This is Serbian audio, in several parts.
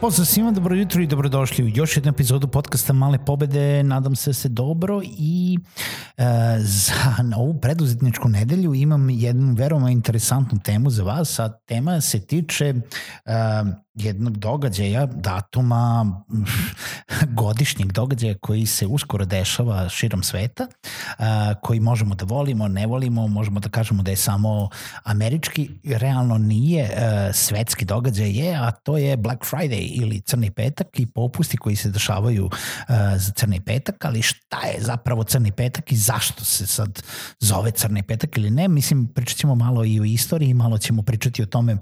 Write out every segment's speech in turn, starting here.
Pozdrav svima, dobro jutro i dobrodošli u još jednu epizodu podcasta Male pobede. Nadam se da se dobro i za na ovu preduzetničku nedelju imam jednu veoma interesantnu temu za vas, a tema se tiče e, jednog događaja, datuma, godišnjeg događaja koji se uskoro dešava širom sveta, koji možemo da volimo, ne volimo, možemo da kažemo da je samo američki, realno nije svetski događaj je, a to je Black Friday ili Crni petak i popusti koji se dešavaju za Crni petak, ali šta je zapravo Crni petak i zašto se sad zove Crni petak ili ne, mislim pričat ćemo malo i o istoriji, malo ćemo pričati o tome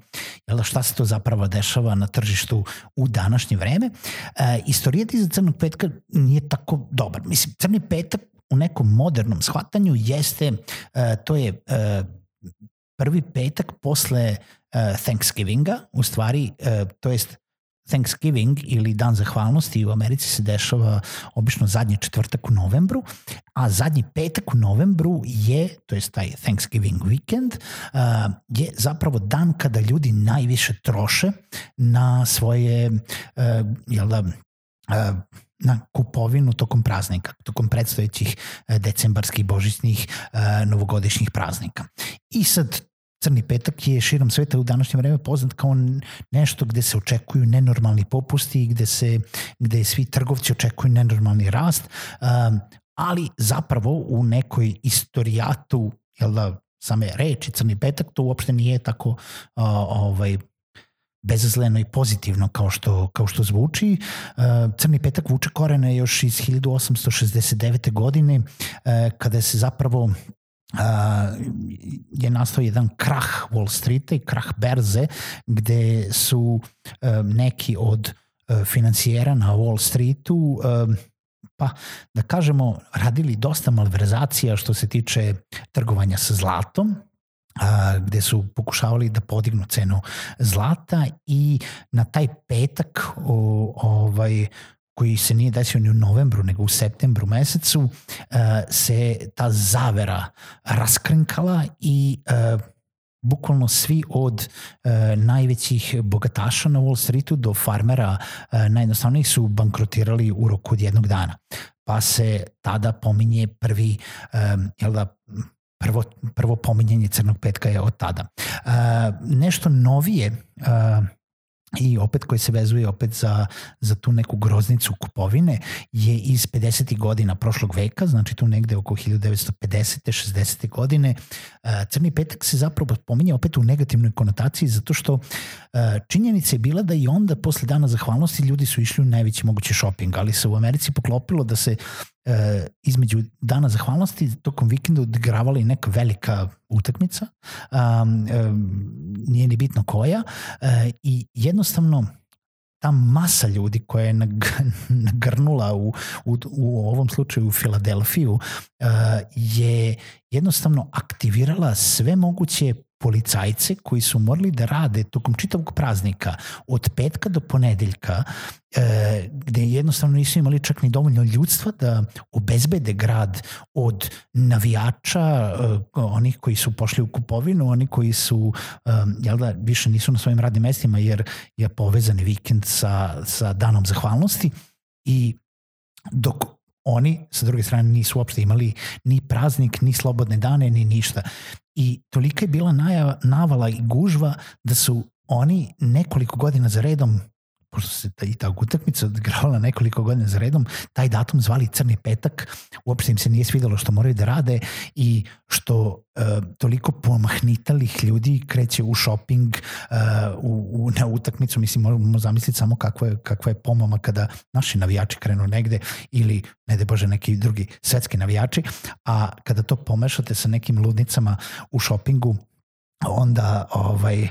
jel da šta se to zapravo dešava na tržištu u današnje vreme. E, istorija za crnog petka nije tako dobar. Mislim, crni petak u nekom modernom shvatanju jeste, e, to je e, prvi petak posle e, Thanksgivinga, u stvari, e, to jest Thanksgiving ili Dan zahvalnosti u Americi se dešava obično zadnji četvrtak u novembru, a zadnji petak u novembru je, to je taj Thanksgiving weekend, je zapravo dan kada ljudi najviše troše na svoje, jel da, na kupovinu tokom praznika, tokom predstojećih decembarskih, božićnih, novogodišnjih praznika. I sad Crni petak je širom sveta u današnje vreme poznat kao nešto gde se očekuju nenormalni popusti i gde, se, gde svi trgovci očekuju nenormalni rast, um, ali zapravo u nekoj istorijatu jel da, same reči Crni petak to uopšte nije tako ovaj, bezazleno i pozitivno kao što, kao što zvuči. Crni petak vuče korene još iz 1869. godine kada se zapravo je nastao jedan krah Wall Streeta i krah berze gde su neki od financijera na Wall Streetu pa da kažemo radili dosta malverzacija što se tiče trgovanja sa zlatom a, gde su pokušavali da podignu cenu zlata i na taj petak o, ovaj koji se nije desio ni u novembru, nego u septembru mesecu, uh, se ta zavera raskrinkala i uh, bukvalno svi od uh, najvećih bogataša na Wall Streetu do farmera najjednostavnijih su bankrotirali u roku od jednog dana. Pa se tada pominje prvi, um, jel da, prvo, prvo pominjanje Crnog petka je od tada. Nešto novije i opet koji se vezuje opet za, za tu neku groznicu kupovine je iz 50. godina prošlog veka, znači tu negde oko 1950. 60. godine. E, Crni petak se zapravo pominje opet u negativnoj konotaciji zato što e, činjenica je bila da i onda posle dana zahvalnosti ljudi su išli u najveći mogući shopping, ali se u Americi poklopilo da se e, između dana zahvalnosti tokom vikenda odigravala i neka velika utakmica, um, um, nije ni bitno koja, uh, i jednostavno ta masa ljudi koja je nagrnula u, u, u ovom slučaju u Filadelfiju uh, je jednostavno aktivirala sve moguće policajce koji su morali da rade tokom čitavog praznika od petka do ponedeljka e, gde jednostavno nisu imali čak ni dovoljno ljudstva da obezbede grad od navijača, e, onih koji su pošli u kupovinu, oni koji su e, jel da, više nisu na svojim radnim mestima jer je povezani vikend sa, sa danom zahvalnosti. I dok oni sa druge strane nisu uopšte imali ni praznik, ni slobodne dane, ni ništa. I tolika je bila najava, navala i gužva da su oni nekoliko godina za redom pošto se ta, i ta utakmica odigravala nekoliko godina za redom, taj datum zvali Crni petak, uopšte im se nije svidelo što moraju da rade i što e, toliko pomahnitalih ljudi kreće u shopping, e, u, u, na utakmicu, mislim, možemo zamisliti samo kakva je, kakva je pomama kada naši navijači krenu negde ili, ne de Bože, neki drugi svetski navijači, a kada to pomešate sa nekim ludnicama u shoppingu, onda ovaj,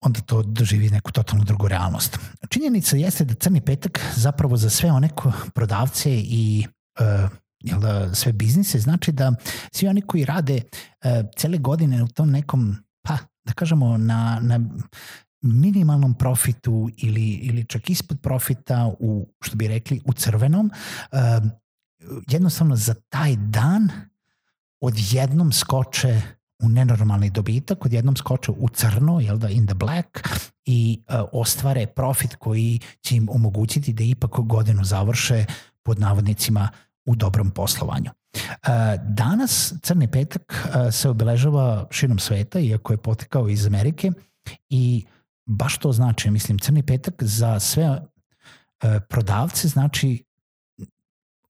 onda to doživi neku totalnu drugu realnost. Činjenica jeste da Crni petak zapravo za sve one prodavce i uh, jel da, sve biznise znači da svi oni koji rade uh, cele godine u tom nekom, pa da kažemo na, na minimalnom profitu ili, ili čak ispod profita u, što bi rekli, u crvenom, uh, jednostavno za taj dan odjednom skoče u nenormalni dobitak, odjednom skoče u crno, jel da, in the black, i uh, ostvare profit koji će im omogućiti da ipak godinu završe pod navodnicima u dobrom poslovanju. Uh, danas Crni petak uh, se obeležava širom sveta, iako je potekao iz Amerike i baš to znači, mislim, Crni petak za sve prodavce znači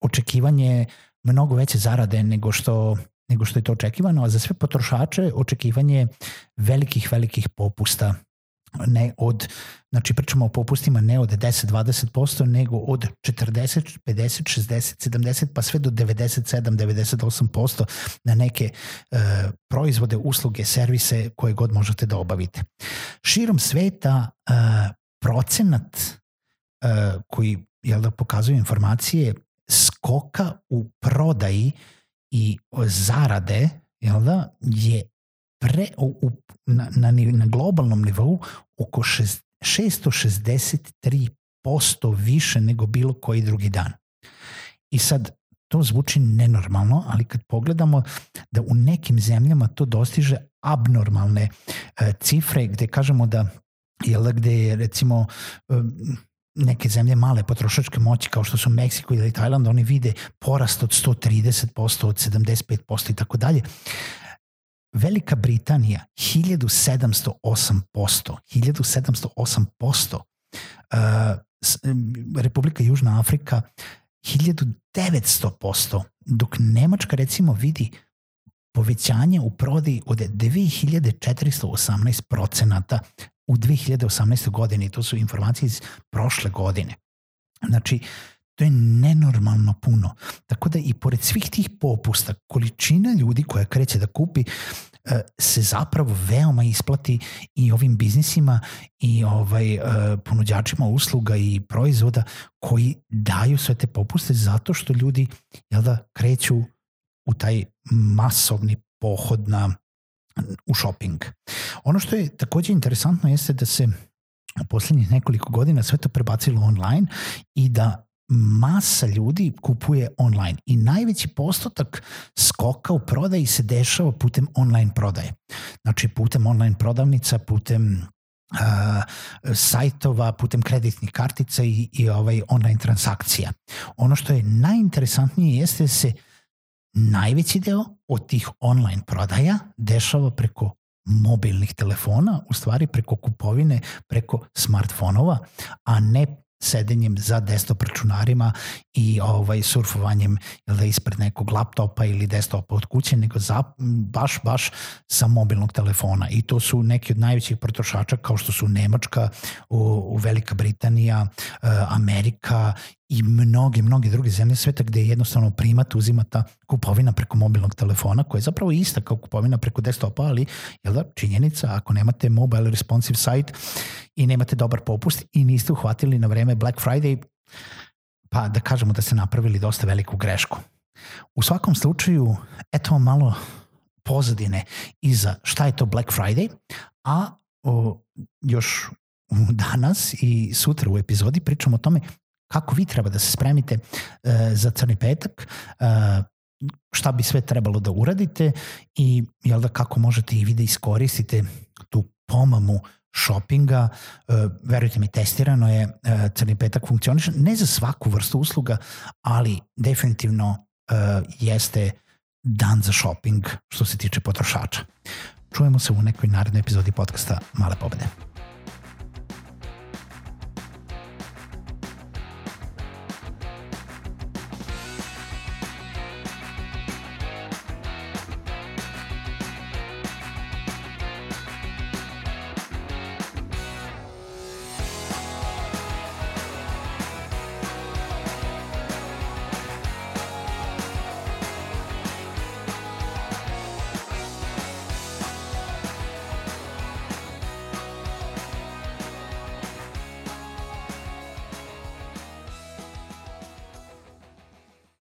očekivanje mnogo veće zarade nego što nego što je to očekivano, a za sve potrošače očekivanje velikih, velikih popusta ne od, znači pričamo o popustima ne od 10-20%, nego od 40, 50, 60, 70, pa sve do 97, 98% na neke e, proizvode, usluge, servise koje god možete da obavite. Širom sveta e, procenat e, koji jel da pokazuju informacije skoka u prodaji i zarade jel da, je pre, u, na, na, na globalnom nivou oko 663% više nego bilo koji drugi dan. I sad, to zvuči nenormalno, ali kad pogledamo da u nekim zemljama to dostiže abnormalne e, cifre gde kažemo da jel, gde je recimo e, neke zemlje male potrošačke moći kao što su Meksiko ili Tajland, oni vide porast od 130%, od 75% i tako dalje. Velika Britanija 1708%, 1708%, uh, Republika Južna Afrika 1900%, dok Nemačka recimo vidi povećanje u prodaji od 2418 procenata u 2018. godini, to su informacije iz prošle godine. Znači, to je nenormalno puno. Tako da i pored svih tih popusta, količina ljudi koja kreće da kupi e, se zapravo veoma isplati i ovim biznisima i ovaj e, ponuđačima usluga i proizvoda koji daju sve te popuste zato što ljudi jel da, kreću u taj masovni pohod na u shopping. Ono što je takođe interesantno jeste da se u poslednjih nekoliko godina sve to prebacilo online i da masa ljudi kupuje online i najveći postotak skoka u prodaji se dešava putem online prodaje. Znači putem online prodavnica, putem uh, sajtova, putem kreditnih kartica i, i ovaj online transakcija. Ono što je najinteresantnije jeste da se najveći deo od tih online prodaja dešava preko mobilnih telefona, u stvari preko kupovine, preko smartfonova, a ne sedenjem za desktop računarima i ovaj surfovanjem ili da ispred nekog laptopa ili desktopa od kuće, nego za, baš, baš sa mobilnog telefona. I to su neki od najvećih potrošača kao što su Nemačka, u, u Velika Britanija, e, Amerika i mnoge, mnoge druge zemlje sveta gde jednostavno primat uzima ta kupovina preko mobilnog telefona koja je zapravo ista kao kupovina preko desktopa, ali je da, činjenica, ako nemate mobile responsive site i nemate dobar popust i niste uhvatili na vreme Black Friday, pa da kažemo da ste napravili dosta veliku grešku. U svakom slučaju, eto malo pozadine iza šta je to Black Friday, a o, još danas i sutra u epizodi pričamo o tome kako vi treba da se spremite uh, za crni petak, uh, šta bi sve trebalo da uradite i jel da kako možete i vi da iskoristite tu pomamu shoppinga, uh, verujte mi, testirano je, Crni petak funkcioniše, ne za svaku vrstu usluga, ali definitivno jeste dan za shopping što se tiče potrošača. Čujemo se u nekoj narednoj epizodi podcasta Male pobede.